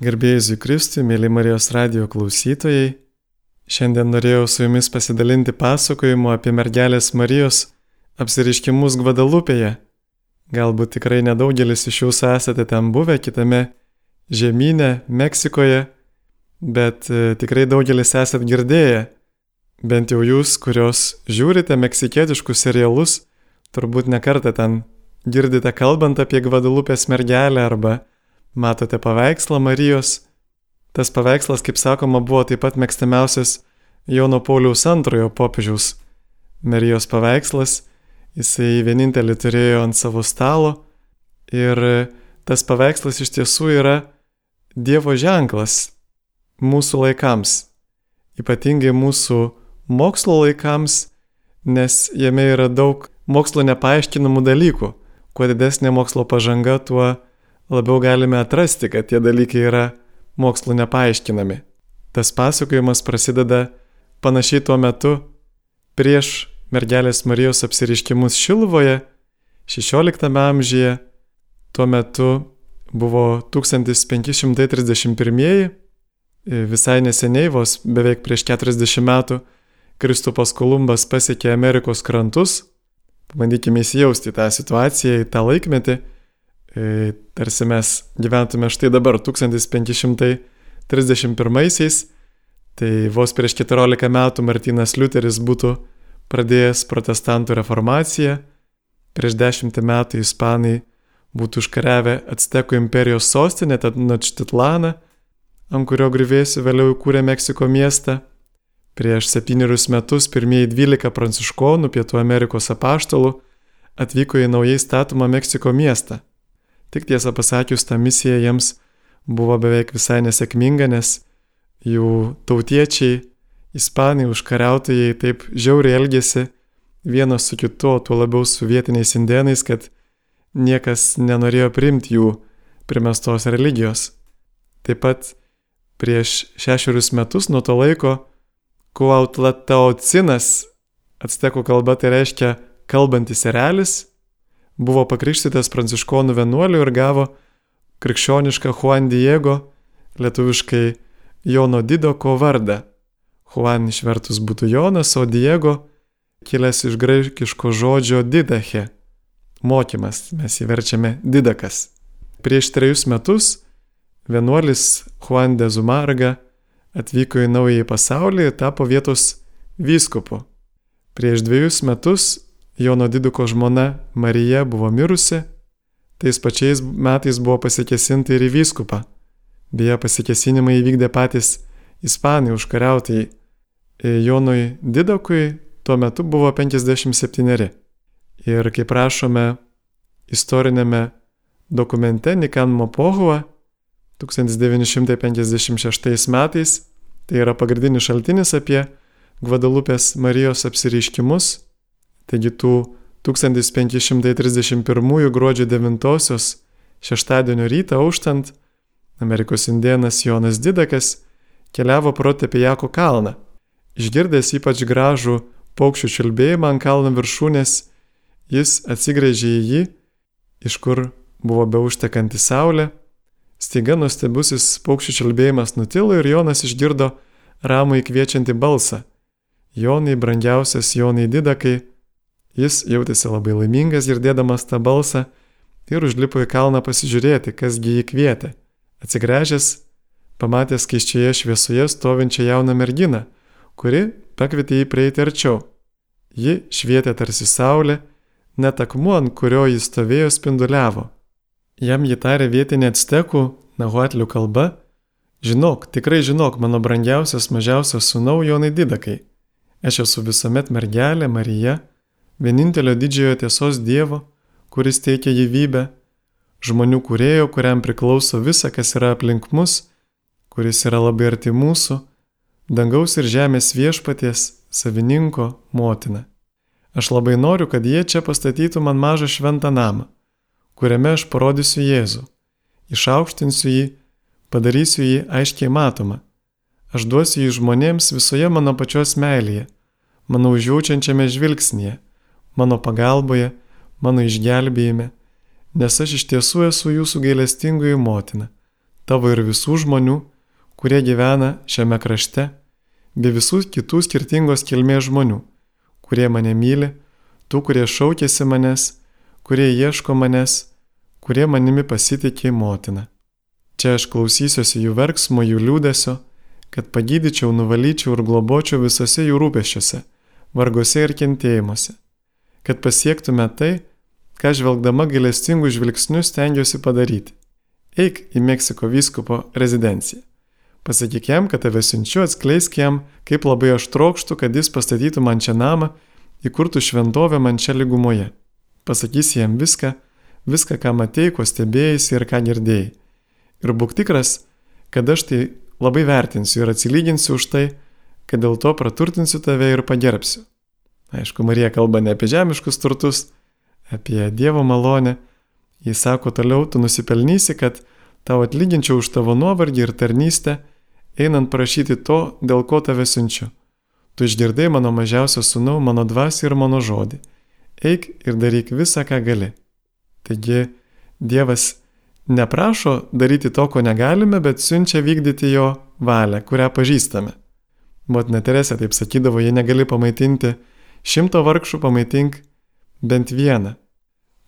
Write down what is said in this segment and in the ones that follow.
Garbėjai Kristui, mėly Marijos radio klausytojai, šiandien norėjau su jumis pasidalinti pasakojimu apie mergelės Marijos apsiriškimus Gvadalupėje. Galbūt tikrai nedaugelis iš jūsų esate ten buvę kitame žemynė, Meksikoje, bet e, tikrai daugelis esate girdėję, bent jau jūs, kurios žiūrite meksikietiškus serialus, turbūt nekartą ten girdite kalbant apie Gvadalupės mergelę arba matote paveikslą Marijos. Tas paveikslas, kaip sakoma, buvo taip pat mėgstamiausias Jono Pauliaus antrojo popiežiaus Marijos paveikslas. Jisai vienintelį turėjo ant savo stalo ir tas paveikslas iš tiesų yra Dievo ženklas mūsų laikams, ypatingai mūsų mokslo laikams, nes jame yra daug mokslo nepaaiškinamų dalykų. Kuo didesnė mokslo pažanga, tuo labiau galime atrasti, kad tie dalykai yra mokslo nepaaiškinami. Tas pasakojimas prasideda panašiai tuo metu prieš mergelės Marijos apsiriškimus Šilvoje, 16 amžiuje, tuo metu buvo 1531, visai neseniai, vos beveik prieš 40 metų, Kristupas Kolumbas pasiekė Amerikos krantus. Pabandykime įsijausti tą situaciją, į tą laikmetį tarsi mes gyventume štai dabar 1531-aisiais, tai vos prieš 14 metų Martinas Liuteris būtų pradėjęs protestantų reformaciją, prieš 10 metų ispanai būtų užkariavę Actekų imperijos sostinę, tad Nočtitlaną, ant kurio grįvėsiu vėliau įkūrė Meksiko miestą. Prieš septynerius metus pirmieji 12 pranciškonų Pietų Amerikos apaštalų atvyko į naujai statomą Meksiko miestą. Tik tiesą pasakius, ta misija jiems buvo beveik visai nesėkminga, nes jų tautiečiai, ispanai, užkariautojai taip žiauriai elgėsi vienas su kitu, tuo labiau su vietiniais indienais, kad niekas nenorėjo priimti jų primestos religijos. Taip pat prieš šešerius metus nuo to laiko Kuautlataucinas, atstekų kalba tai reiškia kalbantis erelis, buvo pakrikštytas pranciškonų vienuoliu ir gavo krikščionišką Juan Diego, lietuviškai Jono Didoko vardą. Juan išvertus būtų Jonas, o Diego kilęs iš graikiško žodžio didache - mokymas, mes jį verčiame didakas. Prieš trejus metus vienuolis Juan de Zumarga atvyko į naująjį pasaulį ir tapo vietos vyskupu. Prieš dviejus metus Jono Diduko žmona Marija buvo mirusi, tais pačiais metais buvo pasikesinta ir į vyskupą. Beje, pasikesinimą įvykdė patys ispanai užkariautai. Jonui Didokui tuo metu buvo 57. Ir kaip rašome istorinėme dokumente Nikan Mopohua 1956 metais, tai yra pagrindinis šaltinis apie Gvadalupės Marijos apsireiškimus, Taigi tų 1531 gruodžio 9 šeštadienio rytą auštant Amerikos indienas Jonas Didakas keliavo pro Tepijako kalną. Išgirdęs ypač gražų paukščių čiulbėjimą ant kalno viršūnės, jis atsigrėžė į jį, iš kur buvo beauštekanti saulė. Staiga nustebusis paukščių čiulbėjimas nutilo ir Jonas išgirdo ramų įkviečiantį balsą. Jonai, brangiausias Jonai Didakai, Jis jautėsi labai laimingas girdėdamas tą balsą ir užlipo į kalną pasižiūrėti, kasgi jį kvietė. Atsigręžęs, pamatė skaiščioje šviesoje stovinčią jauną merginą, kuri pakvietė jį prieiti arčiau. Ji švietė tarsi saulė, net akmuo, ant kurio jis stovėjo, spinduliavo. Jam jį tarė vietinė atstekų, nahuatlių kalba, žinok, tikrai žinok, mano brangiausias mažiausias sunau Jonai Didakai. Aš esu visuomet mergelė Marija, vienintelio didžiojo tiesos Dievo, kuris teikia gyvybę, žmonių kurėjo, kuriam priklauso visa, kas yra aplink mus, kuris yra labai arti mūsų, dangaus ir žemės viešpaties, savininko motina. Aš labai noriu, kad jie čia pastatytų man mažą šventą namą, kuriame aš parodysiu Jėzų, išaukštinsiu jį, padarysiu jį aiškiai matomą. Aš duosiu jį žmonėms visoje mano pačios meilėje, mano užjaučiančiame žvilgsnėje mano pagalboje, mano išgelbėjime, nes aš iš tiesų esu jūsų gailestingoji motina. tavo ir visų žmonių, kurie gyvena šiame krašte, bei visų kitų skirtingos kilmės žmonių, kurie mane myli, tų, kurie šaukėsi manęs, kurie ieško manęs, kurie manimi pasitikė motina. Čia aš klausysiuosi jų verksmo, jų liūdėsio, kad pagydyčiau, nuvalyčiau ir globočiau visose jų rūpeščiuose, vargose ir kentėjimuose, kad pasiektume tai, ką žvelgdama gailestingų žvilgsnių stengiuosi padaryti. Eik į Meksiko vyskupo rezidenciją. Pasakyk jam, kad tave siunčiu, atskleisk jam, kaip labai aš trokštų, kad jis pastatytų man čia namą, įkurtų šventovę man čia lygumoje. Pasakysi jam viską, viską, ką matėjai, ko stebėjai ir ką girdėjai. Ir būk tikras, kad aš tai labai vertinsiu ir atsilyginsiu už tai, kad dėl to praturtinsiu tave ir pagerbsiu. Aišku, Marija kalba ne apie žemiškus turtus, apie Dievo malonę. Jis sako toliau, tu nusipelnysi, kad tau atlyginčiau už tavo nuovargį ir tarnystę, einant prašyti to, dėl ko tave siunčiu. Tu išgirdai mano mažiausio sūnau, mano dvasį ir mano žodį. Eik ir daryk visą, ką gali. Taigi Dievas neprašo daryti to, ko negalime, bet siunčia vykdyti jo valią, kurią pažįstame. Motina Teresė taip sakydavo, jei negali pamaitinti šimto vargšų, pamaitink bent vieną.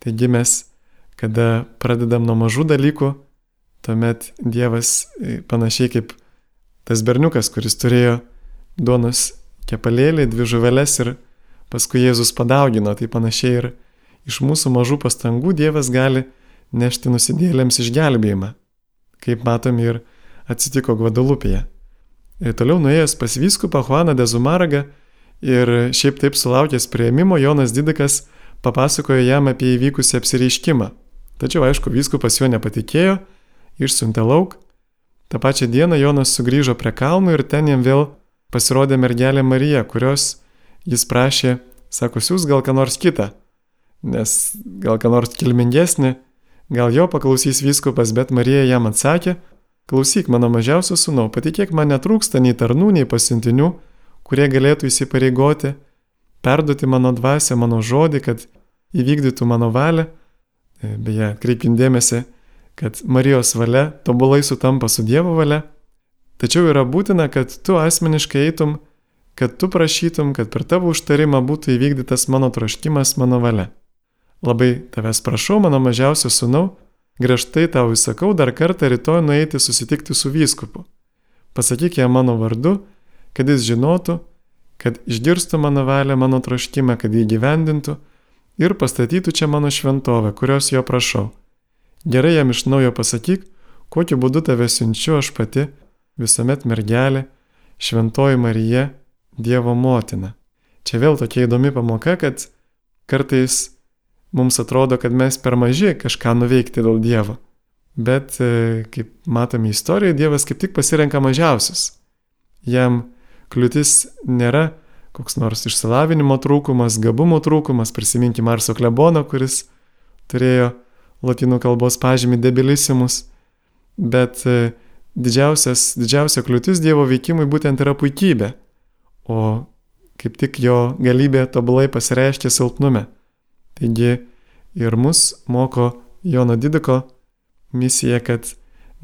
Taigi mes, kada pradedam nuo mažų dalykų, tuomet Dievas e, panašiai kaip tas berniukas, kuris turėjo duonos kepalėlį, dvi žuveles ir paskui Jėzus padaugino, tai panašiai ir iš mūsų mažų pastangų Dievas gali nešti nusidėlėms išgelbėjimą, kaip matom ir atsitiko Gvadalupėje. Ir toliau nuėjęs pas vyskupą Juaną Dezumaragą ir šiaip taip sulaukęs prieimimo Jonas Didikas papasakojo jam apie įvykusią apsireiškimą. Tačiau aišku, vyskupas juo nepatikėjo, išsiuntė lauk. Ta pačia diena Jonas sugrįžo prie kalnų ir ten jam vėl pasirodė mergelė Marija, kurios jis prašė, sako, siūs gal ką nors kitą, nes gal ką nors kilmingesnį, gal jo paklausys vyskupas, bet Marija jam atsakė, klausyk mano mažiausio sūnau, patikėk man netrūksta nei tarnų, nei pasiuntinių, kurie galėtų įsipareigoti perduoti mano dvasę, mano žodį, kad įvykdytų mano valią. E, beje, kreipkim dėmesį, kad Marijos valia tobulai sutampa su Dievo valia. Tačiau yra būtina, kad tu asmeniškai eitum, kad tu prašytum, kad per tavo užtarimą būtų įvykdytas mano troškimas, mano valia. Labai tavęs prašau, mano mažiausias sunau, griežtai tau įsakau dar kartą rytoj nueiti susitikti su vyskupu. Pasakyk jam mano vardu, kad jis žinotų, kad išgirstų mano valią, mano troškimą, kad jį gyvendintų ir pastatytų čia mano šventovę, kurios jo prašau. Gerai jam iš naujo pasakyk, kokiu būdu tave siunčiu aš pati, visuomet mergelė, šventoji Marija, Dievo motina. Čia vėl tokia įdomi pamoka, kad kartais mums atrodo, kad mes per maži kažką nuveikti dėl Dievo. Bet, e, kaip matome istorijoje, Dievas kaip tik pasirenka mažiausius. Jam kliūtis nėra koks nors išsilavinimo trūkumas, gabumo trūkumas, prisiminkime Marso kleboną, kuris turėjo latinų kalbos pažymį debilisimus, bet e, didžiausia kliūtis Dievo veikimui būtent yra puikybė, o kaip tik jo galybė tobulai pasireiškia silpnume. Taigi ir mus moko Jono Didiko misija, kad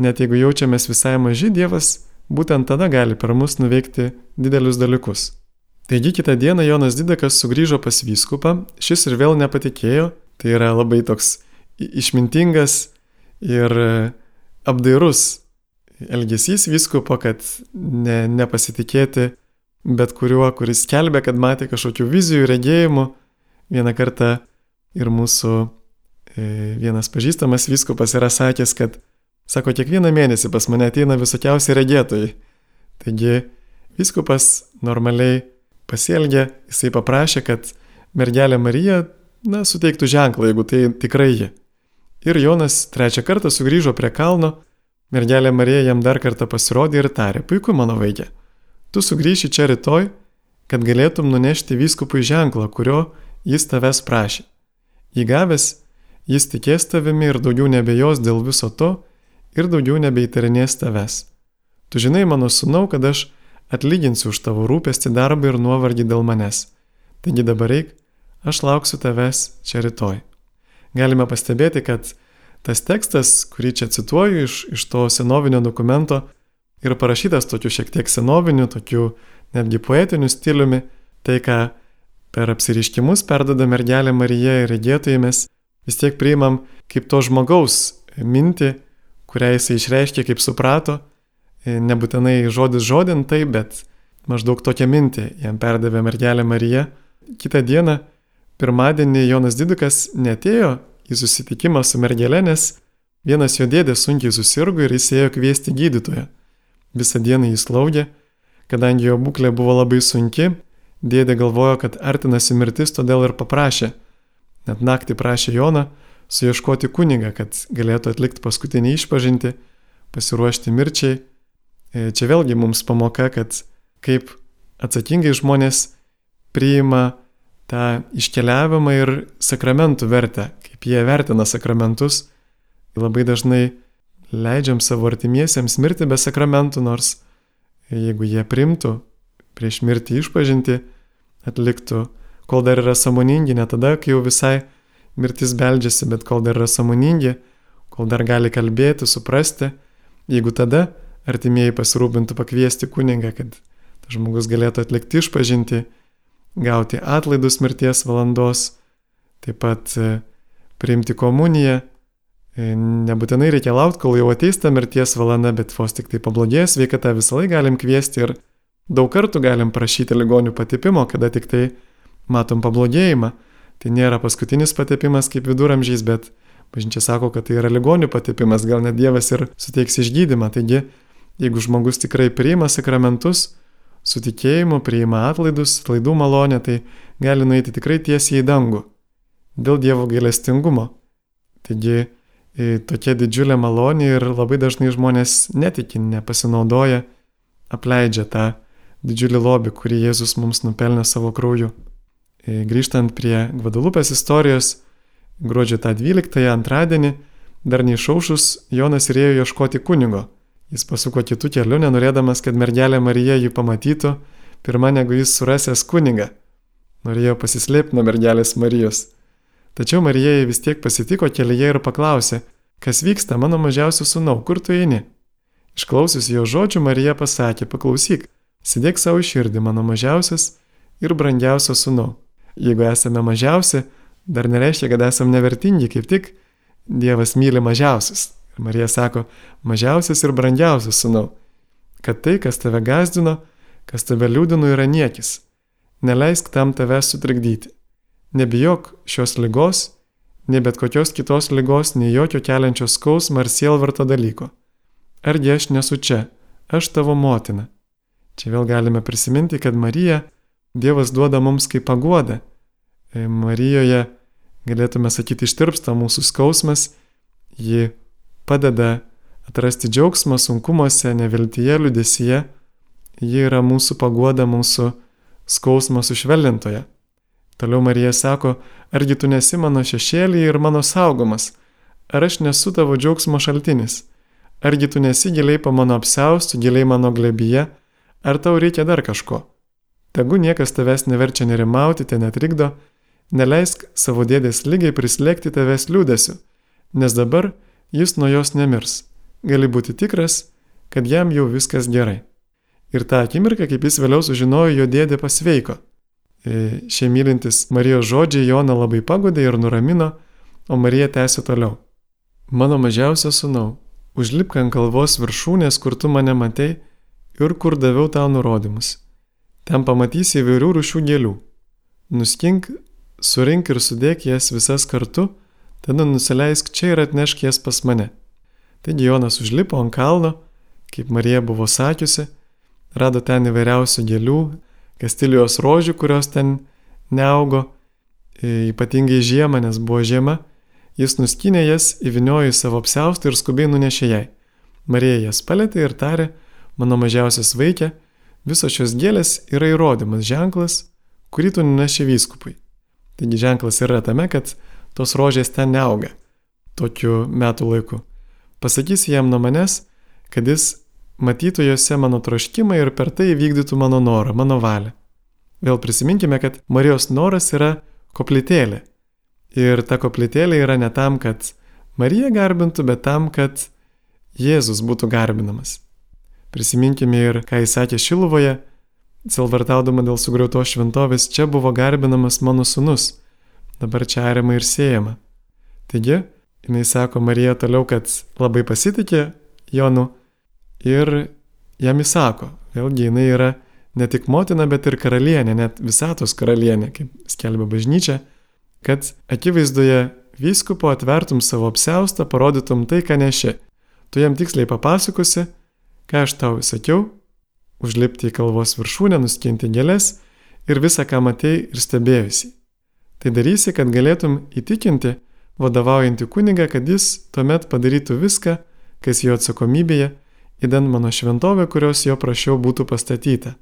net jeigu jaučiamės visai maži, Dievas būtent tada gali per mus nuveikti didelius dalykus. Taigi kitą dieną Jonas Didakas sugrįžo pas vyskupą, šis ir vėl nepatikėjo, tai yra labai toks išmintingas ir apdairus elgesys vyskupo, kad ne, nepasitikėti bet kuriuo, kuris kelbė, kad matė kažkokių vizijų, regėjimų. Vieną kartą ir mūsų e, vienas pažįstamas vyskupas yra sakęs, kad Sako, kiekvieną mėnesį pas mane ateina visokiausi regėtojai. Taigi, viskupas normaliai pasielgė, jisai paprašė, kad mergelė Marija, na, suteiktų ženklą, jeigu tai tikrai ji. Ir Jonas trečią kartą sugrįžo prie kalno, mergelė Marija jam dar kartą pasirodė ir tarė, puiku mano vaikė, tu sugrįši čia rytoj, kad galėtum nunešti vyskupui ženklą, kurio jis tavęs prašė. Įgavęs, jis tikės tavimi ir daugiau nebejos dėl viso to, ir daugiau nebeįtarinės tavęs. Tu žinai, mano sunau, kad aš atlyginsiu už tavo rūpestį darbą ir nuovargį dėl manęs. Taigi dabar reik, aš lauksiu tavęs čia rytoj. Galime pastebėti, kad tas tekstas, kurį čia cituoju iš, iš to senovinio dokumento, yra parašytas tokiu šiek tiek senoviniu, tokiu netgi poetiniu stiliumi, tai ką per apsiriškimus perdada mergelė Marija ir regėtojai mes vis tiek priimam kaip to žmogaus mintį, kurią jisai išreiškė, kaip suprato, nebūtinai žodis žodin tai, bet maždaug tokią mintį jam perdavė mergelė Marija. Kitą dieną, pirmadienį Jonas Didukas netėjo į susitikimą su mergelė, nes vienas jo dėdė sunkiai susirgo ir jis ėjo kviesti gydytoją. Visą dieną jis laukė, kadangi jo būklė buvo labai sunki, dėdė galvojo, kad artinasi mirtis, todėl ir paprašė. Net naktį prašė Joną suieškoti kunigą, kad galėtų atlikti paskutinį išpažinti, pasiruošti mirčiai. E, čia vėlgi mums pamoka, kad kaip atsakingai žmonės priima tą iškeliavimą ir sakramentų vertę, kaip jie vertina sakramentus. Labai dažnai leidžiam savo artimiesiems mirti be sakramentų, nors jeigu jie primtų prieš mirtį išpažinti, atliktų, kol dar yra samoningi, ne tada, kai jau visai mirtis beldžiasi, bet kol dar yra samoningi, kol dar gali kalbėti, suprasti, jeigu tada artimieji pasirūpintų pakviesti kunigą, kad žmogus galėtų atlikti išpažinti, gauti atlaidus mirties valandos, taip pat e, priimti komuniją. E, nebūtinai reikia laukti, kol jau ateis ta mirties valanda, bet vos tik tai pablogės sveikata visą laiką galim kviesti ir daug kartų galim prašyti ligonių patipimo, kada tik tai matom pablogėjimą. Tai nėra paskutinis patepimas kaip viduramžiais, bet bažnyčia sako, kad tai yra ligonių patepimas, gal net Dievas ir suteiks išgydymą. Taigi, jeigu žmogus tikrai priima sakramentus, su tikėjimu priima atlaidus, atlaidų malonę, tai gali nueiti tikrai tiesiai į dangų dėl Dievo gailestingumo. Taigi e, tokia didžiulė malonė ir labai dažnai žmonės netiki, nepasinaudoja, apleidžia tą didžiulį lobį, kurį Jėzus mums nupelnė savo krauju. E, grįžtant prie Gvadalupės istorijos, gruodžio tą 12 antradienį, dar neišaušus, Jonas ir ėjo ieškoti kunigo Jis pasuko kitų kelių, nenorėdamas, kad mergelė Marija jį pamatytų, pirmą negu jis surasęs kunigą. Norėjo pasislėpti nuo mergelės Marijos. Tačiau Marija jį vis tiek pasitiko kelyje ir paklausė, kas vyksta mano mažiausiu sūnau, kur tu eini? Išklausius jo žodžių, Marija pasakė, paklausyk, sėdėk savo širdį mano mažiausias ir brangiausias sūnau. Jeigu esame mažiausi, dar nereiškia, kad esame nevertingi, kaip tik Dievas myli mažiausius. Marija sako, mažiausias ir brangiausias sūnau, kad tai, kas tave gazdino, kas tave liūdino, yra niekis. Neleisk tam tave sutrikdyti. Nebijok šios lygos, nei bet kokios kitos lygos, nei jokio keliančios skausmą ar sielvarto dalyko. Argi aš nesu čia, aš tavo motina. Čia vėl galime prisiminti, kad Marija Dievas duoda mums kaip paguodą. E, Marijoje, galėtume sakyti, ištirpsta mūsų skausmas, ji padeda atrasti džiaugsmą sunkumuose, neviltyje, liudesyje. Ji yra mūsų paguoda, mūsų skausmo sušvelnintoje. Toliau Marija sako, argi tu nesi mano šešėlį ir mano saugomas, ar aš nesu tavo džiaugsmo šaltinis, argi tu nesi giliai po mano apsiaustų, giliai mano glebyje, ar tau reikia dar kažko. Tegu niekas tavęs neverčia nerimauti, te netrikdo, neleisk savo dėdės lygiai prislėgti tavęs liūdėsiu, nes dabar jis nuo jos nemirs. Gali būti tikras, kad jam jau viskas gerai. Ir tą akimirką, kaip jis vėliau sužinojo, jo dėdė pasveiko. E, šie mylintis Marijos žodžiai Joną labai pagodė ir nuramino, o Marija tęsė toliau. Mano mažiausias sunau, užlipk ant kalvos viršūnės, kur tu mane matei ir kur daviau tau nurodymus. Ten pamatysi įvairių rušių gėlių. Nuskink, surink ir sudėk jas visas kartu tada nusileisk čia ir atnešk jas pas mane. Taigi Jonas užlipo ant kalno, kaip Marija buvo sakiusi, rado ten įvairiausių gėlių, kastilijos rožių, kurios ten neaugo, ypatingai žiemą, nes buvo žiema, jis nuskinė jas, įviniojo į savo apsiaustą ir skubiai nunešė jai. Marija jas palėtė ir tarė, mano mažiausias vaikė, visos šios gėlės yra įrodymas, ženklas, kurį tu nuneši vyskupui. Taigi ženklas yra tame, kad tos rožės ten neauga tokiu metų laiku. Pasakysi jam nuo manęs, kad jis matytų juose mano troškimą ir per tai vykdytų mano norą, mano valią. Vėl prisiminkime, kad Marijos noras yra koplytėlė. Ir ta koplytėlė yra ne tam, kad Marija garbintų, bet tam, kad Jėzus būtų garbinamas. Prisiminkime ir, ką jis sakė Šiluvoje, silvartaudama dėl sugriautos šventovės, čia buvo garbinamas mano sunus, dabar čia ariama ir siejama. Taigi, jinai sako Marija toliau, kad labai pasitikė Jonu ir jam įsako, vėlgi jinai yra ne tik motina, bet ir karalienė, net visatos karalienė, kaip skelbia bažnyčia, kad akivaizdoje vyskupo atvertum savo apseustą, parodytum tai, ką neši. Tu jam tiksliai papasakosi, ką aš tau sakiau, užlipti į kalvos viršūnę, nuskinti gėlės ir visą, ką matei ir stebėjusi. Tai darysi, kad galėtum įtikinti vadovaujantį kunigą, kad jis tuomet padarytų viską, kas jo atsakomybėje, įdant mano šventovę, kurios jo prašiau būtų pastatyta.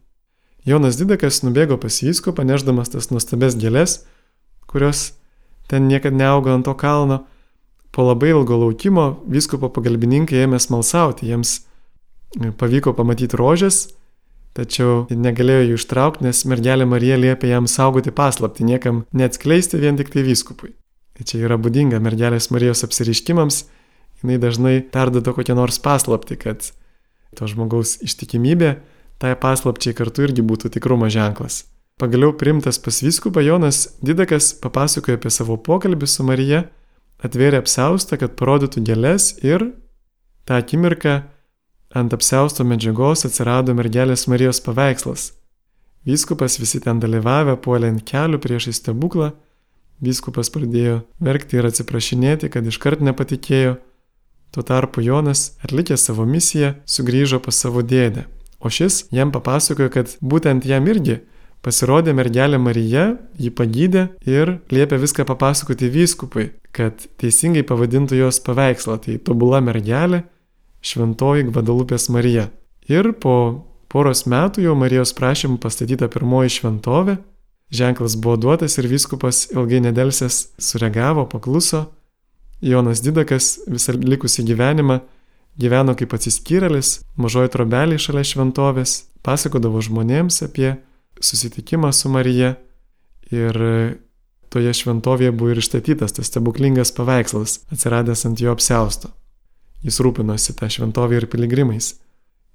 Jonas Didakas nubėgo pas vysko, paneždamas tas nuostabes gėlės, kurios ten niekada neaugo ant to kalno. Po labai ilgo laukimo vyskupo pagalbininkai ėmė smalsauti, jiems pavyko pamatyti rožės, tačiau negalėjo jų ištraukti, nes mergelė Marija liepė jam saugoti paslapti, niekam neatskleisti vien tik tai vyskupui. Tai čia yra būdinga mergelės Marijos apsiriškimams, jinai dažnai perdoda kokią nors paslapti, kad to žmogaus ištikimybė tai paslapčiai kartu irgi būtų tikrumo ženklas. Pagaliau primtas pas vyskupą Jonas Didakas papasakojo apie savo pokalbį su Marija, atvėrė apseustą, kad parodytų gėlės ir tą akimirką ant apseusto medžiagos atsirado mergelės Marijos paveikslas. Vyskupas visi ten dalyvavę puolė ant kelių prieš į stebuklą, vyskupas pradėjo verkti ir atsiprašinėti, kad iškart nepatikėjo. Tuo tarpu Jonas, atlikęs savo misiją, sugrįžo pas savo dėdę O šis jam papasakojo, kad būtent jam irgi pasirodė mergelė Marija, jį pagydė ir liepė viską papasakoti vyskupui, kad teisingai pavadintų jos paveikslą, tai tobula mergelė, šventoji Gvadalupės Marija. Ir po poros metų jau Marijos prašymų pastatyta pirmoji šventovė, ženklas buvo duotas ir vyskupas ilgai nedelsęs sureagavo, pakluso, Jonas Didakas visą likusį gyvenimą gyveno kaip atsiskyrėlis, mažoji trobelė šalia šventovės, pasakodavo žmonėms apie susitikimą su Marija ir toje šventovėje buvo ir išstatytas tas stebuklingas paveikslas, atsiradęs ant jo apsausto. Jis rūpinosi tą šventovę ir piligrimais.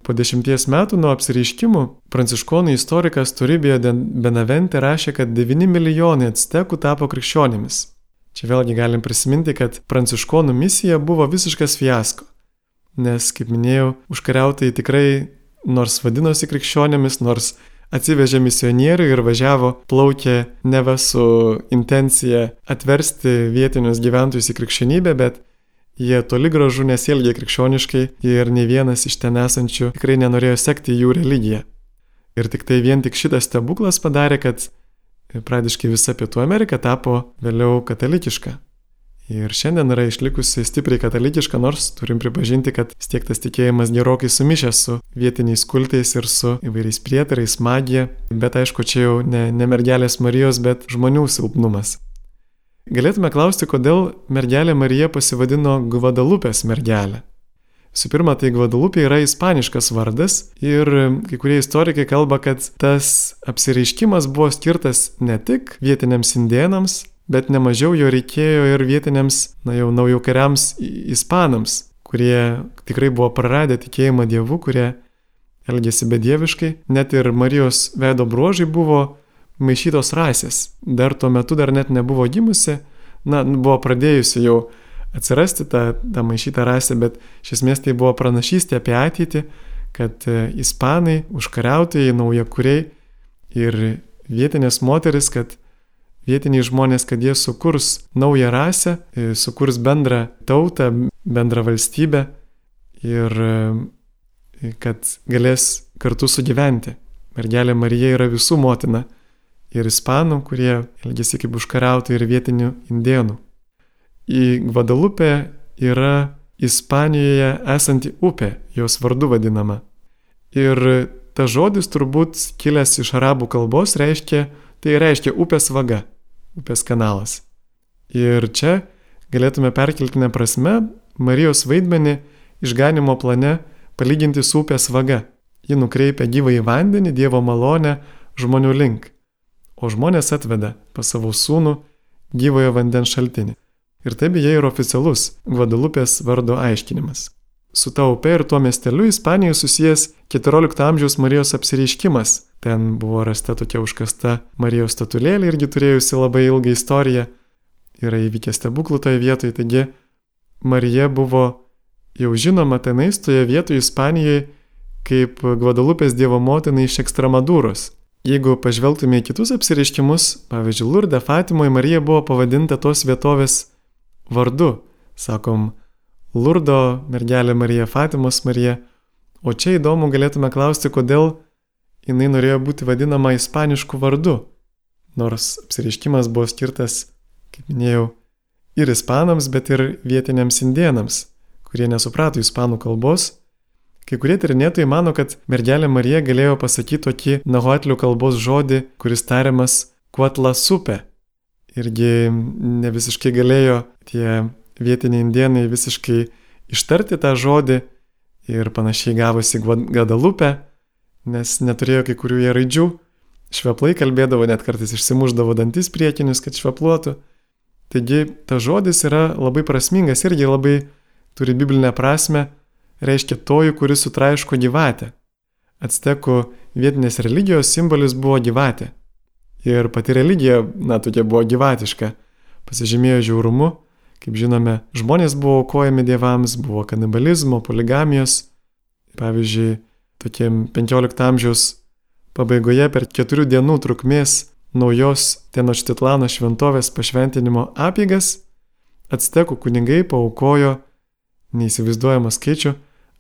Po dešimties metų nuo apsireiškimų pranciškonų istorikas Turibija Benavente rašė, kad 9 milijonai actekų tapo krikščionimis. Čia vėlgi galim prisiminti, kad pranciškonų misija buvo visiškas fiasko nes, kaip minėjau, užkariautai tikrai nors vadinosi krikščionėmis, nors atsivežė misionierių ir važiavo, plaukė neva su intencija atversti vietinius gyventojus į krikščionybę, bet jie toli gražu nesielgė krikščioniškai ir ne vienas iš ten esančių tikrai nenorėjo sekti jų religiją. Ir tik tai vien tik šitas stebuklas padarė, kad pradiškai visa Pietų Amerika tapo vėliau katalikiška. Ir šiandien yra išlikusi stipriai katalikiška, nors turim pripažinti, kad stiektas tikėjimas gerokai sumišęs su vietiniais kultais ir su įvairiais prietarais, magija, bet aišku, čia jau ne, ne mergelės Marijos, bet žmonių silpnumas. Galėtume klausti, kodėl mergelė Marija pasivadino Gvadalupės mergelė. Visų pirma, tai Gvadalupė yra ispaniškas vardas ir kai kurie istorikai kalba, kad tas apsireiškimas buvo skirtas ne tik vietiniams indienams, bet nemažiau jo reikėjo ir vietiniams, na jau naujų kariams ispanams, kurie tikrai buvo praradę tikėjimą Dievu, kurie elgėsi bedieviškai, net ir Marijos veido bruožai buvo maišytos rasės. Dar tuo metu dar net nebuvo gimusi, na, buvo pradėjusi jau atsirasti ta, ta maišyta rasė, bet iš esmės tai buvo pranašystė apie ateitį, kad e, ispanai, užkariautojai, naujakuriai ir vietinės moteris, kad vietiniai žmonės, kad jie sukurs naują rasę, e, sukurs bendrą tautą, bendrą valstybę ir e, kad galės kartu sugyventi. Mergelė Marija yra visų motina ir ispanų, kurie elgesi kaip užkariautojai ir vietinių indienų. Į Gvadalupę yra Ispanijoje esanti upė, jos vardu vadinama. Ir ta žodis turbūt kilęs iš arabų kalbos reiškia, tai reiškia upės vaga upės kanalas. Ir čia galėtume perkeltinę prasme Marijos vaidmenį išganimo plane palyginti su upės vaga. Ji nukreipia gyvą į vandenį, Dievo malonę žmonių link, o žmonės atveda pas savo sūnų gyvojo vandens šaltinį. Ir tai beje ir oficialus Gvadalupės vardo aiškinimas. Su ta upe ir tuo miesteliu Ispanijoje susijęs XIV amžiaus Marijos apsireiškimas. Ten buvo rasta tokia užkasta Marijos statulėlė irgi turėjusi labai ilgą istoriją. Yra įvykęs stebuklų toje vietoje, taigi Marija buvo jau žinoma tenais toje vietoje Ispanijoje kaip Gvadalupės Dievo motina iš Ekstremadūros. Jeigu pažvelgtume į kitus apsireiškimus, pavyzdžiui, Lurde Fatimoje Marija buvo pavadinta tos vietovės vardu. Sakom, Lurdo mergelė Marija, Fatimos Marija. O čia įdomu galėtume klausti, kodėl jinai norėjo būti vadinama ispanišku vardu. Nors apsireiškimas buvo skirtas, kaip minėjau, ir ispanams, bet ir vietiniams indienams, kurie nesuprato ispanų kalbos Kai kurie tyrinėtojai mano, kad mergelė Marija galėjo pasakyti tokį nahuatlių kalbos žodį, kuris tariamas kuatla supė. Irgi ne visiškai galėjo tie vietiniai indienai visiškai ištarti tą žodį ir panašiai gavosi Gadalupę, nes neturėjo kai kurių jie raidžių. Šveplai kalbėdavo, net kartais išsimuždavo dantis priekinius, kad švepluotų. Taigi tas žodis yra labai prasmingas irgi labai turi biblinę prasme reiškia toji, kuris sutraiško gyvatę. Actekų vietinės religijos simbolis buvo gyvatė. Ir pati religija, na, tokia buvo gyvatiška, pasižymėjo žiaurumu, kaip žinome, žmonės buvo aukojami dievams, buvo kanibalizmo, poligamijos. Pavyzdžiui, tokiem 15 amžiaus pabaigoje per keturių dienų trukmės naujos Tenoštitlano šventovės pašventinimo apygas, Actekų kunigai paukojo neįsivaizduojamą skaičių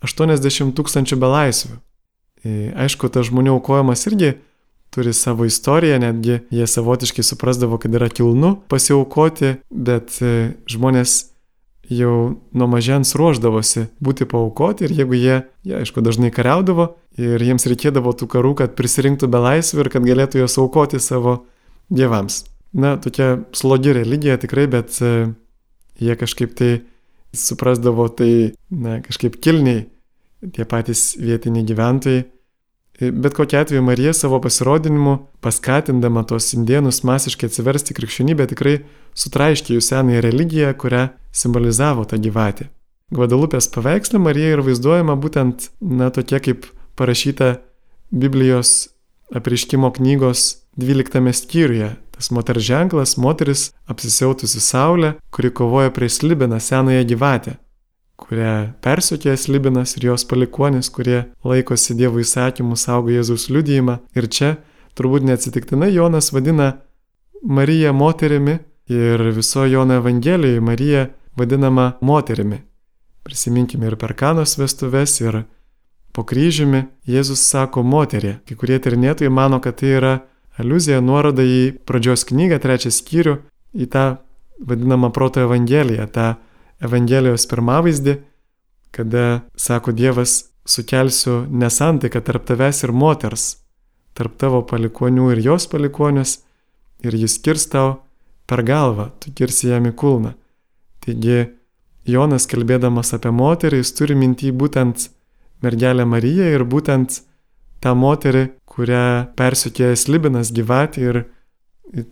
80 tūkstančių belaisvių. E, aišku, tas žmonių aukojimas irgi turi savo istoriją, netgi jie savotiškai suprasdavo, kad yra kilnu pasiaukoti, bet e, žmonės jau nuo mažens ruoždavosi būti paukoti ir jeigu jie, jie aišku, dažnai kariaudavo ir jiems reikėdavo tų karų, kad prisirinktų belaisvių ir kad galėtų juos aukoti savo dievams. Na, tokia slogi religija tikrai, bet e, jie kažkaip tai suprasdavo tai, na, kažkaip kilniai tie patys vietiniai gyventojai. Bet kokia atveju Marija savo pasirodinimu, paskatindama tos indienus masiškai atsiversti krikščionybę, tikrai sutraiškė jų senąją religiją, kurią simbolizavo ta gyvatė. Gvadalupės paveikslė Marija yra vaizduojama būtent, na, tokia kaip parašyta Biblijos apriškimo knygos 12 skyriuje. Tas moters ženklas - moteris apsisiautusi saulė, kuri kovoja prieš Libiną senąją gyvatę kurią persiekė Slibinas ir jos palikonis, kurie laikosi Dievo įsakymų, saugo Jėzaus liudijimą. Ir čia turbūt neatsitiktinai Jonas vadina Mariją moterimi ir viso Jono Evangelijoje Marija vadinama moterimi. Prisiminkime ir per kanos vestuves, ir po kryžiumi Jėzus sako moterė. Kai kurie tyrinėtojai mano, kad tai yra aluzija, nuoroda į pradžios knygą, trečią skyrių, į tą vadinamą proto evangeliją, tą Evangelijos pirmavaizdį, kada, sako Dievas, sukelsiu nesantaiką tarp tavęs ir moters, tarp tavo palikonių ir jos palikonius, ir jis kirs tau per galvą, tu kirsi jam į kulną. Taigi, Jonas kalbėdamas apie moterį, jis turi mintį būtent mergelę Mariją ir būtent tą moterį, kurią persikėja Slibinas gyvatė ir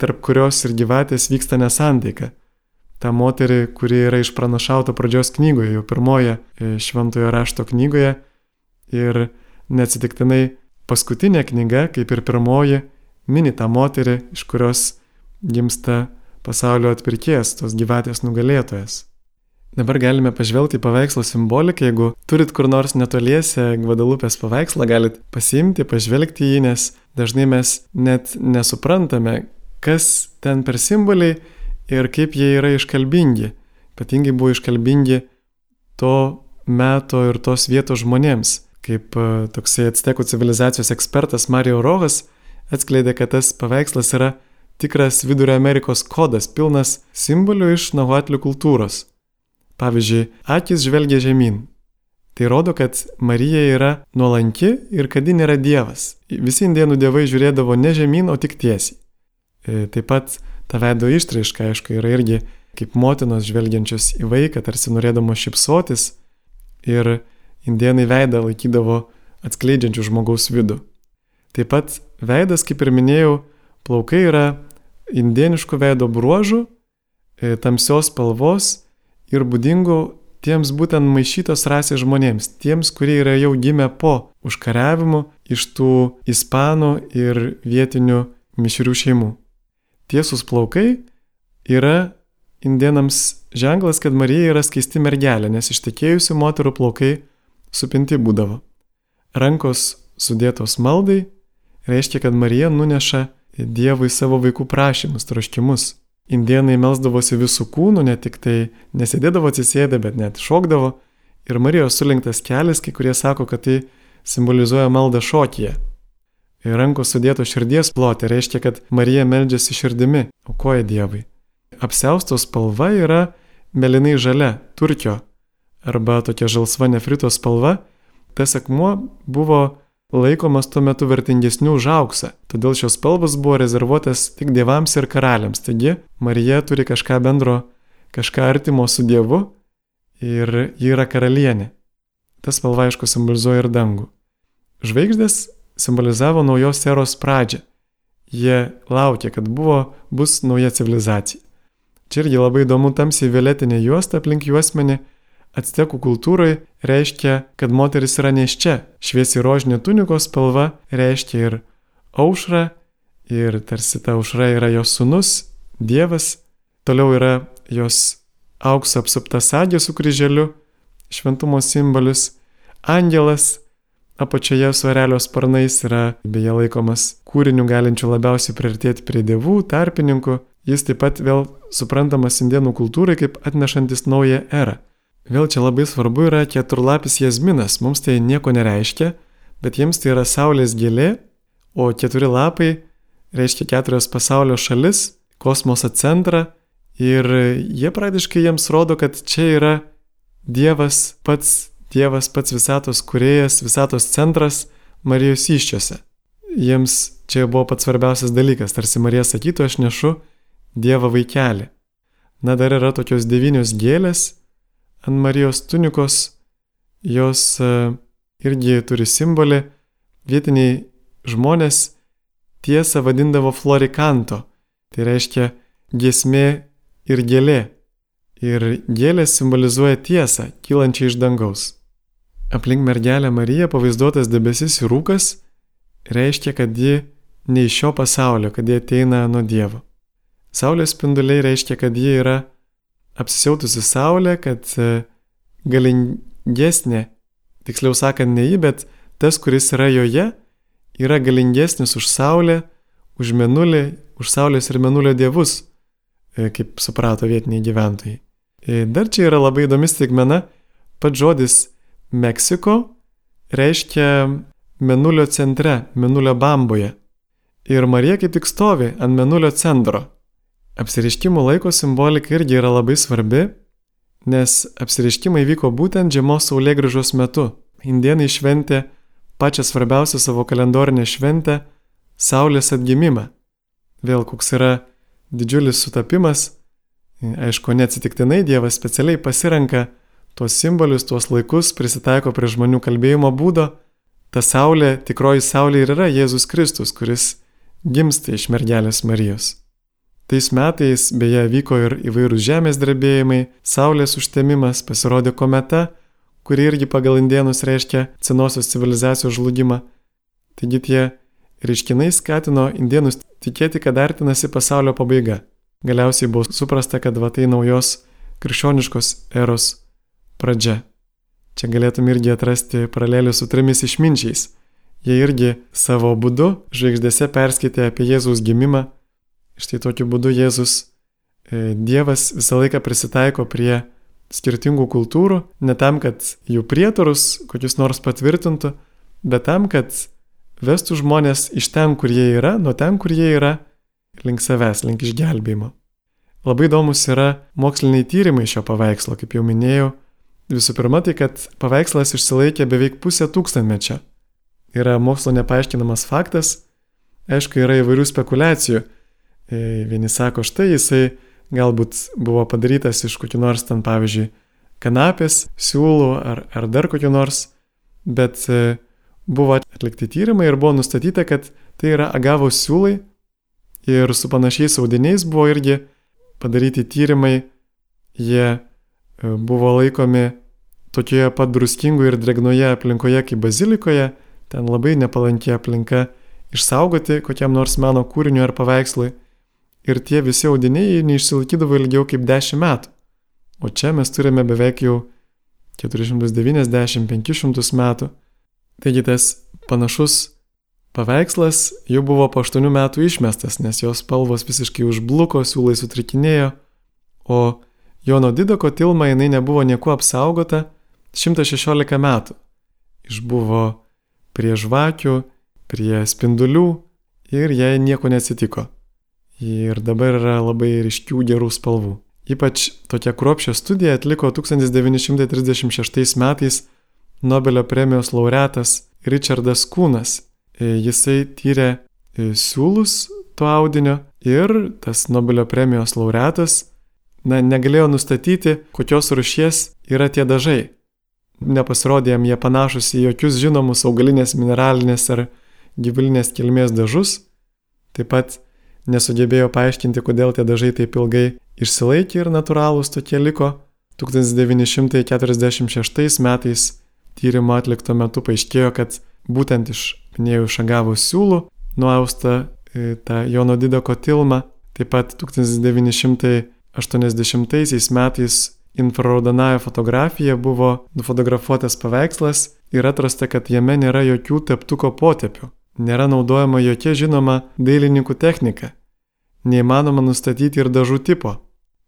tarp kurios ir gyvatės vyksta nesantaika tą moterį, kuri yra išpranašauta pradžios knygoje, jau pirmoje e, šventojo rašto knygoje. Ir neatsitiktinai paskutinė knyga, kaip ir pirmoji, mini tą moterį, iš kurios gimsta pasaulio atpirkėjas, tos gyvatės nugalėtojas. Dabar galime pažvelgti į paveikslo simboliką, jeigu turit kur nors netoliese Gvadalupės paveikslą, galit pasiimti, pažvelgti į jį, nes dažnai mes net nesuprantame, kas ten per simboliai ir kaip jie yra iškalbingi. Ypatingai buvo iškalbingi to meto ir tos vietos žmonėms. Kaip e, toksai atstekų civilizacijos ekspertas Mario Rojas atskleidė, kad tas paveikslas yra tikras Vidurio Amerikos kodas, pilnas simbolių iš nahuatlių kultūros. Pavyzdžiui, akis žvelgia žemyn. Tai rodo, kad Marija yra nuolanki ir kad ji nėra dievas. Visi indienų dievai žiūrėdavo ne žemyn, o tik tiesiai. E, taip pat ta veido ištraiška, aišku, yra irgi kaip motinos žvelgiančios į vaiką, tarsi norėdamos šipsotis ir indienai veidą laikydavo atskleidžiančių žmogaus vidų. Taip pat veidas, kaip ir minėjau, plaukai yra indieniškų veido bruožų, e, tamsios spalvos ir būdingų tiems būtent maišytos rasės žmonėms, tiems, kurie yra jau gimę po užkariavimų iš tų ispanų ir vietinių mišrių šeimų. Tiesus plaukai yra indienams ženklas, kad Marija yra skaisti mergelė, nes ištekėjusių moterų plaukai supinti būdavo. Rankos sudėtos maldai reiškia, kad Marija nuneša Dievui savo vaikų prašymus, troškimus. Indienai melsdavosi visų kūnų, ne tik tai nesėdėdavo atsisėdę, bet net šokdavo. Ir Marijos surinktas kelias, kai kurie sako, kad tai simbolizuoja maldą šokyje. Ir rankos sudėto širdies plotė reiškia, kad Marija meldžiasi širdimi, aukoja Dievui. Apsiaustos spalva yra melinai žalia, turkio, arba tokia žalsva nefrito spalva. Tas akmuo buvo laikomas tuo metu vertingesnių už auksą, todėl šios spalvos buvo rezervuotas tik dievams ir karaliams. Taigi Marija turi kažką bendro, kažką artimo su Dievu ir ji yra karalienė. Tas spalva aišku simbolizuoja ir dangų. Žvaigždės simbolizavo naujos eros pradžią. Jie laukė, kad buvo, bus nauja civilizacija. Čia irgi labai įdomu tamsiai violetinė juosta aplink juosmenį Actekų kultūroje reiškia, kad moteris yra neščia. Šviesi rožinė tunikos spalva reiškia ir aušrą, ir tarsi ta aušra yra jos sunus, Dievas. Toliau yra jos aukso apsupta sadė su kryželiu, šventumo simbolis, angelas, apačioje su arelio sparnais yra beje laikomas kūriniu galinčiu labiausiai priartėti prie dievų, tarpininkų. Jis taip pat vėl suprantamas indienų kultūrai kaip atnešantis naują erą. Vėl čia labai svarbu yra keturlapis jazminas. Mums tai nieko nereiškia, bet jiems tai yra saulės gėlė, o keturi lapai reiškia keturios pasaulio šalis, kosmoso centrą ir jie praktiškai jiems rodo, kad čia yra Dievas pats, Dievas pats visatos kuriejas, visatos centras Marijos iščiose. Jiems čia buvo pats svarbiausias dalykas, tarsi Marija sakytų, aš nešu Dievą vaikelį. Na dar yra tokios devynios gėlės ant Marijos tunikos, jos e, irgi turi simbolį, vietiniai žmonės tiesą vadindavo florikanto, tai reiškia giesmė ir gėlė. Ir gėlės simbolizuoja tiesą, kylančią iš dangaus. Aplink mergelę Mariją pavaizduotas debesis ir rūkas reiškia, kad ji ne iš šio pasaulio, kad ji ateina nuo Dievo. Saulės spinduliai reiškia, kad ji yra apsisiautusi saulė, kad e, galingesnė, tiksliau sakant, ne ji, bet tas, kuris yra joje, yra galingesnis už saulę, už menulį, už saulės ir menulio dievus, e, kaip suprato vietiniai gyventojai. E, dar čia yra labai įdomi stigmena, pats žodis Meksiko reiškia menulio centre, menulio bamboje. Ir Marija kaip tik stovi ant menulio centro. Apsiriškimų laiko simbolika irgi yra labai svarbi, nes apsiriškimai vyko būtent žiemos saulėgrįžos metu. Indienai šventė pačią svarbiausią savo kalendorinę šventę - Saulės atgimimą. Vėl koks yra didžiulis sutapimas, aišku, neatsitiktinai Dievas specialiai pasirenka tuos simbolius, tuos laikus, prisitaiko prie žmonių kalbėjimo būdo. Ta Saulė, tikroji Saulė ir yra Jėzus Kristus, kuris gimsta iš mergelės Marijos. Tais metais beje vyko ir įvairūs žemės drebėjimai, saulės užtemimas, pasirodė kometa, kuri irgi pagal indienus reiškia senosios civilizacijos žlugimą. Taigi tie reiškiniai skatino indienus tikėti, kad artinasi pasaulio pabaiga. Galiausiai buvo suprasta, kad va tai naujos krikščioniškos eros pradžia. Čia galėtum irgi atrasti paralelį su trimis išminčiais. Jie irgi savo būdu žvaigždėse perskaitė apie Jėzaus gimimą Štai tokiu būdu Jėzus, e, Dievas visą laiką prisitaiko prie skirtingų kultūrų, ne tam, kad jų prietarus kokius nors patvirtintų, bet tam, kad vestų žmonės iš ten, kur jie yra, nuo ten, kur jie yra, link savęs, link išgelbėjimo. Labai įdomus yra moksliniai tyrimai šio paveikslo, kaip jau minėjau. Visų pirma, tai kad paveikslas išsilaikė beveik pusę tūkstantmečio. Yra mokslo nepaaiškinamas faktas, aišku, yra įvairių spekulacijų, vieni sako, štai jisai galbūt buvo padarytas iš kokių nors ten, pavyzdžiui, kanapės, siūlų ar, ar dar kokių nors, bet e, buvo atlikti tyrimai ir buvo nustatyta, kad tai yra agavos siūlai ir su panašiais audiniais buvo irgi padaryti tyrimai, jie e, buvo laikomi tokioje pat druskingoje ir dregnoje aplinkoje kaip bazilikoje, ten labai nepalanki aplinka išsaugoti kokiam nors meno kūriniu ar paveikslui. Ir tie visi audiniai neišsilaikydavo ilgiau kaip 10 metų. O čia mes turime beveik jau 490-500 metų. Taigi tas panašus paveikslas jau buvo po 8 metų išmestas, nes jos spalvos visiškai užbluko, siūlai sutrikinėjo, o Jono Didoko tilma jinai nebuvo niekuo apsaugota 116 metų. Išbuvo prie žvakių, prie spindulių ir jai nieko neatsitiko. Ir dabar yra labai ryškių gerų spalvų. Ypač tokia kruopščia studija atliko 1936 metais Nobelio premijos laureatas Richardas Kūnas. E, jisai tyrė e, siūlus to audinio ir tas Nobelio premijos laureatas na, negalėjo nustatyti, kokios rušies yra tie dažai nepasirodė jam jie panašus į jokius žinomus augalinės, mineralinės ar gyvulinės kilmės dažus. Taip pat nesugebėjo paaiškinti, kodėl tie dažai taip ilgai išsilaikė ir natūralūs tokie liko. 1946 metais tyrimo atlikto metu paaiškėjo, kad būtent iš minėjų šagavų siūlų nuausta e, ta Jono Didoko tilma. Taip pat 1980 metais infraraudonąją fotografiją buvo nufotografuotas paveikslas ir atrasta, kad jame nėra jokių teptuko potėpių, nėra naudojama jokia žinoma dailininkų technika, neįmanoma nustatyti ir dažų tipo,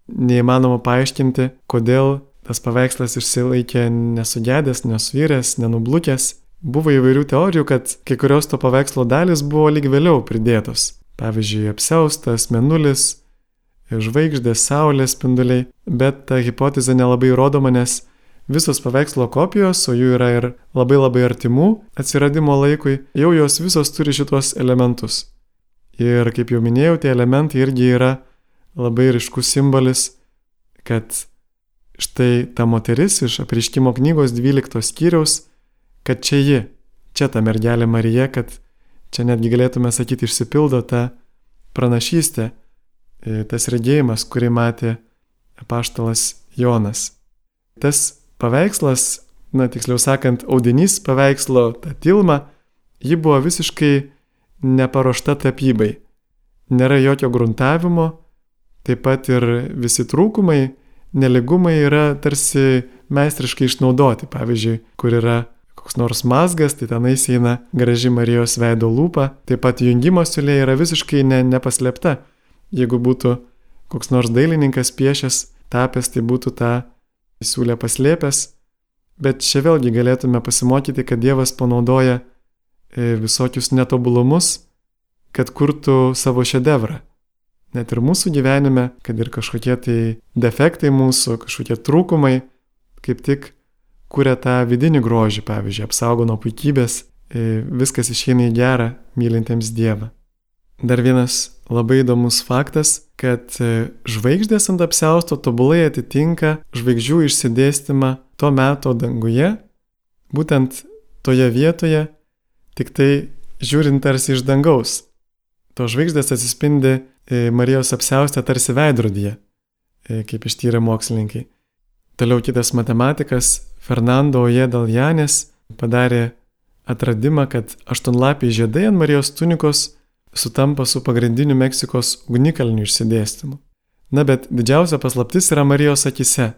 neįmanoma paaiškinti, kodėl tas paveikslas išsilaikė nesugedęs, nesvyręs, nenublukęs. Buvo įvairių teorijų, kad kai kurios to paveikslo dalis buvo lyg vėliau pridėtos. Pavyzdžiui, apseustas, menulis, žvaigždės, saulės spinduliai, bet ta hipotezė nelabai įrodoma, nes visos paveikslo kopijos, o jų yra ir labai labai artimų atsiradimo laikui, jau jos visos turi šitos elementus. Ir kaip jau minėjau, tie elementai irgi yra labai ryškus simbolis, kad štai ta moteris iš apriškimo knygos 12 skyriaus, kad čia ji, čia ta mergelė Marija, kad čia netgi galėtume sakyti išsipildo ta pranašystė, E, tas regėjimas, kurį matė apaštalas Jonas. Tas paveikslas, na tiksliau sakant, audinys paveikslo, ta tilma, ji buvo visiškai neparuošta tapybai. Nėra jokio gruntavimo, taip pat ir visi trūkumai, neligumai yra tarsi meistriškai išnaudoti. Pavyzdžiui, kur yra koks nors mazgas, tai tenais eina graži Marijos veido lūpa, taip pat jungimo siulė yra visiškai ne, nepaslėpta. Jeigu būtų koks nors dailininkas piešęs, tapęs, tai būtų tą siūlę paslėpęs. Bet čia vėlgi galėtume pasimokyti, kad Dievas panaudoja e, visokius netobulumus, kad kurtų savo šedevrą. Net ir mūsų gyvenime, kad ir kažkokie tai defektai mūsų, kažkokie trūkumai, kaip tik kuria tą vidinį grožį, pavyzdžiui, apsaugo nuo puikybės, e, viskas išeina į gerą mylintiems Dievą. Dar vienas labai įdomus faktas, kad e, žvaigždės ant apsausto tobulai atitinka žvaigždžių išsidėstymą to meto danguje, būtent toje vietoje, tik tai žiūrint tarsi iš dangaus. To žvaigždės atsispindi e, Marijos apsaustė tarsi veidrodyje, e, kaip ištyrė mokslininkai. Toliau kitas matematikas Fernando Ojedaljanės padarė atradimą, kad aštuonlapiai žiedai ant Marijos tunikos sutampa su pagrindiniu Meksikos ugnikalnių išsidėstymu. Na bet didžiausia paslaptis yra Marijos akise.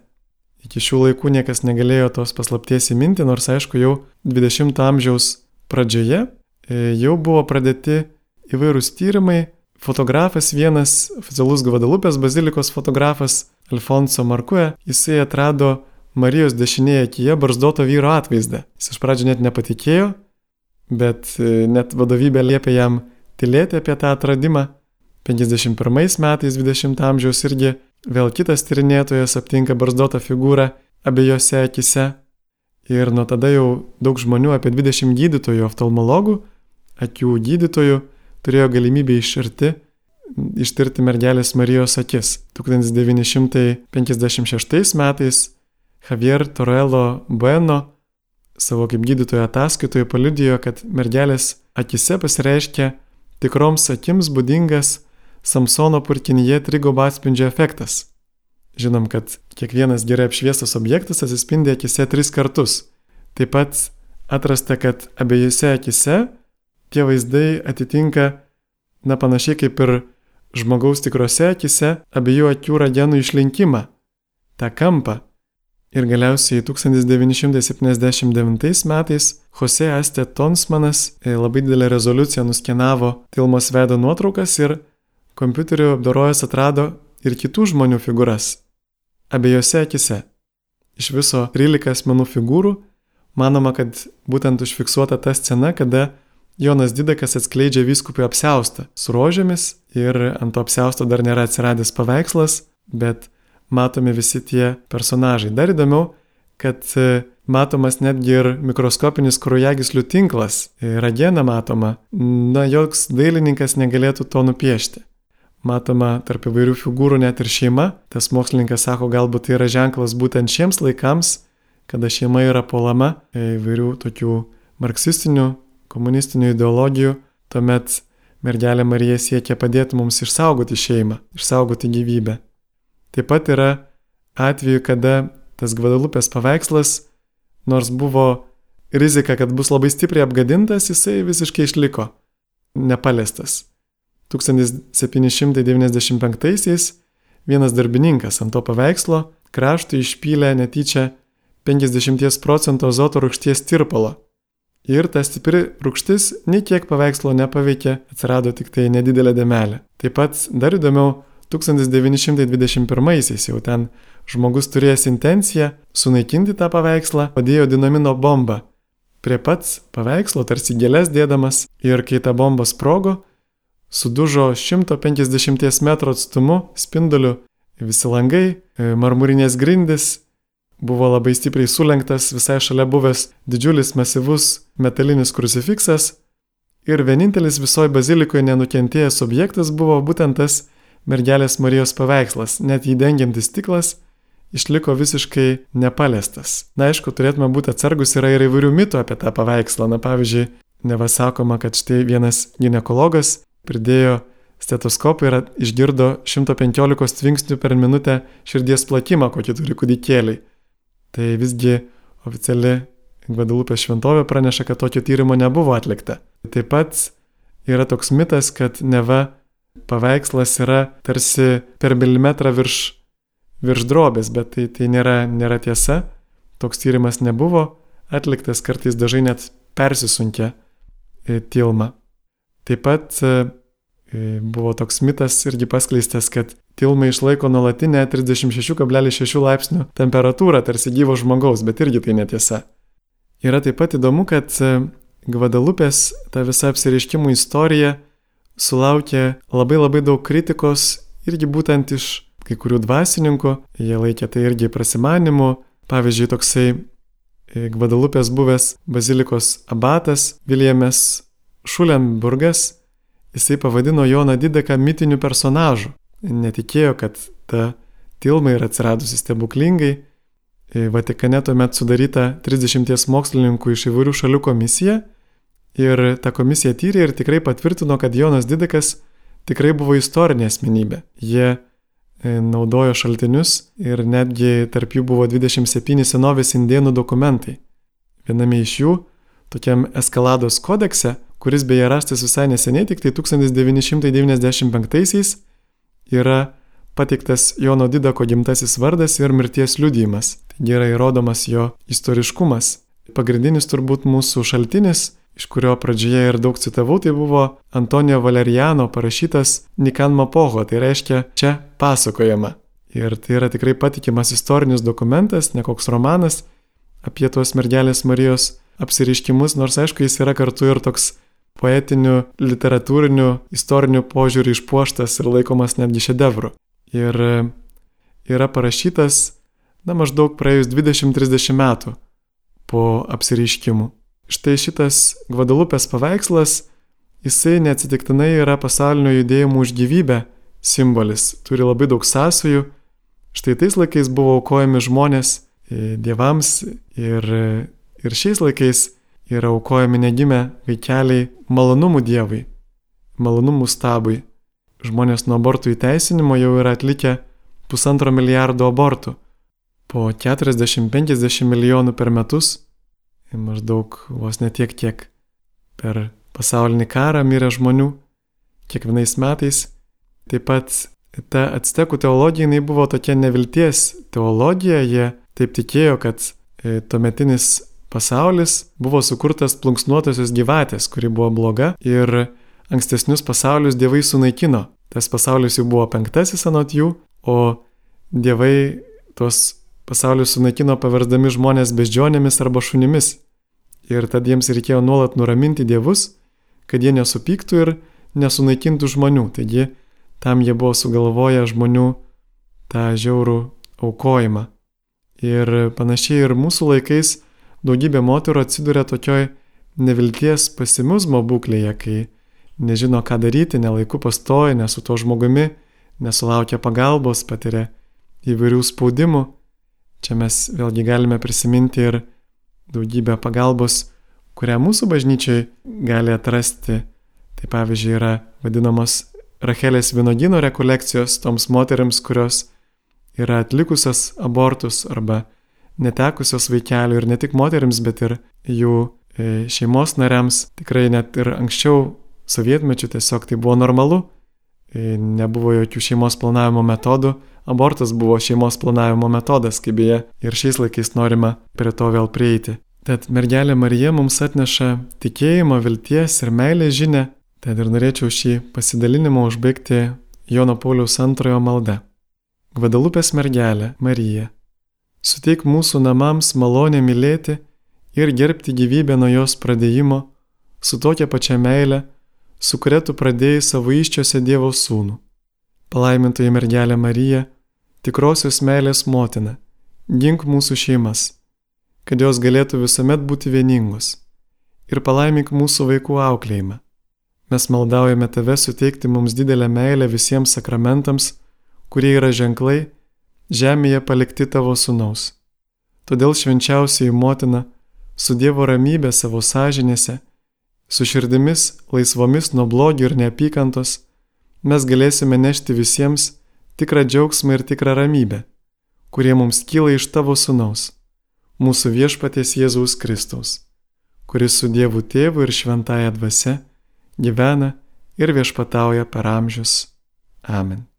Iki šių laikų niekas negalėjo tos paslapties įminti, nors aišku jau 20-ojo amžiaus pradžioje e, jau buvo pradėti įvairūs tyrimai. Fotografas vienas, oficialus Gvadalupės bazilikos fotografas Alfonso Markue, jisai atrado Marijos dešinėje akyje barzdoto vyro atvaizdą. Jis iš pradžių net nepatikėjo, bet e, net vadovybė liepė jam tylėti apie tą atradimą. 51 metais 20 amžiaus irgi vėl kitas tyrinėtojas aptinka barzdotą figūrą abiejose akise. Ir nuo tada jau daug žmonių, apie 20 gydytojų, oftalmologų, akių gydytojų, turėjo galimybę iširti, ištirti mergelės Marijos akis. 1956 metais Javier Torello Bueno savo kaip gydytojo ataskaitoje paliudijo, kad mergelės akise pasireiškia tikroms akims būdingas Samsono purkinyje trigobo atspindžio efektas. Žinom, kad kiekvienas gerai apšviestas objektas atsispindi akise tris kartus. Taip pat atrasta, kad abiejose akise tie vaizdai atitinka, na panašiai kaip ir žmogaus tikrose akise, abiejų akių ragenų išlinkimą, tą kampą. Ir galiausiai 1979 metais Jose Astė Tonsmanas e, labai didelę rezoliuciją nuskenavo Tilmos veido nuotraukas ir kompiuteriu apdorojęs atrado ir kitų žmonių figūras abiejose akise. Iš viso 13 asmenų figūrų manoma, kad būtent užfiksuota ta scena, kada Jonas Didakas atskleidžia vyskupui apseustą su rožėmis ir ant to apseusto dar nėra atsiradęs paveikslas, bet matomi visi tie personažai. Dar įdomiau, kad e, matomas netgi ir mikroskopinis kraujagyslių tinklas, e, ragena matoma, na joks dailininkas negalėtų to nupiešti matoma tarp įvairių figūrų net ir šeima. Tas mokslininkas sako, galbūt tai yra ženklas būtent šiems laikams, kada šeima yra puolama įvairių tokių marksistinių, komunistinių ideologijų, tuomet mergelė Marija siekia padėti mums išsaugoti šeimą, išsaugoti gyvybę. Taip pat yra atveju, kada tas Gvadalupės paveikslas, nors buvo rizika, kad bus labai stipriai apgadintas, jisai visiškai išliko nepaliestas. 1795-aisiais vienas darbininkas ant to paveikslo kraštui išpylė netyčia 50 procentų azoto rūgšties tirpalo. Ir ta stipri rūgštis nei kiek paveikslo nepaveikė, atsirado tik tai nedidelė demelė. Taip pat dar įdomiau, 1921-aisiais jau ten žmogus turėjęs intenciją sunaikinti tą paveikslą, padėjo dinamino bombą. Prie pats paveikslo tarsi gėlės dėdamas ir kai ta bomba sprogo, sudužo 150 m atstumu spinduliu visi langai, e, marmurinės grindis, buvo labai stipriai sulenktas visai šalia buvęs didžiulis masyvus metalinis krucifiksas ir vienintelis visoje bazilikoje nenukentėjęs objektas buvo būtent tas mergelės Marijos paveikslas, net jį dengiantis stiklas išliko visiškai nepaliestas. Na aišku, turėtume būti atsargus, yra ir įvairių mitų apie tą paveikslą. Na pavyzdžiui, nevasakoma, kad štai vienas gynekologas pridėjo stetoskopą ir išgirdo 115 tvinksnių per minutę širdies plakimą, kokį turi kūdikėliai. Tai visgi oficiali Gvadalupės šventovė praneša, kad tokio tyrimo nebuvo atlikta. Taip pat yra toks mitas, kad neva paveikslas yra tarsi per milimetrą virš, virš drobės, bet tai, tai nėra, nėra tiesa. Toks tyrimas nebuvo atliktas, kartais dažnai net persisunkia tilma. Taip pat e, e, buvo toks mitas irgi paskleistas, kad tilmai išlaiko nuolatinę 36,6 laipsnių temperatūrą tarsi gyvo žmogaus, bet irgi tai netiesa. Yra taip pat įdomu, kad e, Gvadalupės ta visa apsireiškimų istorija sulaukė labai labai daug kritikos irgi būtent iš kai kurių dvasininkų, jie laikė tai irgi prasimanimu. Pavyzdžiui, toksai Gvadalupės buvęs bazilikos abatas Viljames Šulenburgas, jisai pavadino Joną Dideką mitiniu personažu. Netikėjo, kad ta tilma yra atsiradusi stebuklingai. E, Vatikane tuomet sudaryta 30 mokslininkų iš įvairių šalių komisija ir ta komisija tyrė ir tikrai patvirtino, kad Jonas Didekas tikrai buvo istorinė asmenybė. Jie e, naudojo šaltinius ir netgi tarp jų buvo 27 senovės indėnų dokumentai. Viename iš jų, tokiam eskalados kodekse, kuris beje rastas visai neseniai, tik tai 1995-aisiais yra pateiktas Jono Didako gimtasis vardas ir mirties liudijimas. Taigi yra įrodomas jo istoriškumas. Pagrindinis turbūt mūsų šaltinis, iš kurio pradžioje ir daug citavau, tai buvo Antonijo Valeriano parašytas Nikan Mapoho, tai reiškia čia pasakojama. Ir tai yra tikrai patikimas istorinis dokumentas, ne koks romanas apie tuos mergelės Marijos apsiriškimus, nors aišku, jis yra kartu ir toks poetiniu, literatūriniu, istoriniu požiūriu išpuoštas ir laikomas netgi šedevru. Ir e, yra parašytas, na, maždaug praėjus 20-30 metų po apsireiškimų. Štai šitas Gvadalupės paveikslas, jisai neatsitiktinai yra pasaulinio judėjimo už gyvybę simbolis, turi labai daug sąsajų. Štai tais laikais buvo aukojami žmonės e, dievams ir, e, ir šiais laikais yra aukojami negimę vaikeliai malonumų Dievui, malonumų stabui. žmonės nuo abortų įteisinimo jau yra atlikę pusantro milijardo abortų. Po 40-50 milijonų per metus, maždaug vos netiek kiek per pasaulinį karą mirė žmonių kiekvienais metais. Taip pat ta actekų teologija jinai buvo tokia nevilties teologija, jie taip tikėjo, kad e, tuometinis pasaulis buvo sukurtas plunksnuotosios gyvatės, kuri buvo bloga ir ankstesnius pasaulius dievai sunaikino. Tas pasaulis jau buvo penktasis anot jų, o dievai tuos pasaulius sunaikino paversdami žmonės beždžionėmis arba šunimis. Ir tad jiems reikėjo nuolat nuraminti dievus, kad jie nesupyktų ir nesunaikintų žmonių. Taigi tam jie buvo sugalvoję žmonių tą žiaurų aukojimą. Ir panašiai ir mūsų laikais daugybė moterų atsiduria tokioj nevilties pesimizmo būklėje, kai nežino, ką daryti, nelaiku pastoja, nesu to žmogumi, nesulaukia pagalbos, patiria įvairių spaudimų. Čia mes vėlgi galime prisiminti ir daugybę pagalbos, kurią mūsų bažnyčiai gali atrasti. Tai pavyzdžiui yra vadinamos Rachelės vienodino rekolekcijos toms moteriams, kurios yra atlikusios abortus arba netekusios vaikelių ir ne tik moteriams, bet ir jų e, šeimos nariams. Tikrai net ir anksčiau sovietmečių tiesiog tai buvo normalu, nebuvo jokių šeimos planavimo metodų, abortas buvo šeimos planavimo metodas, kaip beje ir šiais laikais norima prie to vėl prieiti. Tad mergelė Marija mums atneša tikėjimo, vilties ir meilės žinę, tad ir norėčiau šį pasidalinimą užbaigti Jono Pauliaus antrojo maldą. Gvadalupės mergelė Marija, suteik mūsų namams malonę mylėti ir gerbti gyvybę nuo jos pradėjimo su tokia pačia meile, su kuria tu pradėjai savo iščiose Dievo sūnų. Palaimintoji mergelė Marija, tikrosios meilės motina, gink mūsų šeimas, kad jos galėtų visuomet būti vieningos. Ir palaimink mūsų vaikų auklėjimą. Mes maldaujame tave suteikti mums didelę meilę visiems sakramentams, kurie yra ženklai, žemėje palikti tavo sunaus. Todėl švenčiausiai motina, su Dievo ramybė savo sąžinėse, su širdimis laisvomis nuo blogio ir neapykantos, mes galėsime nešti visiems tikrą džiaugsmą ir tikrą ramybę, kurie mums kyla iš tavo sunaus, mūsų viešpaties Jėzaus Kristaus, kuris su Dievu Tėvu ir Šventąją Dvasia gyvena ir viešpatauja per amžius. Amen.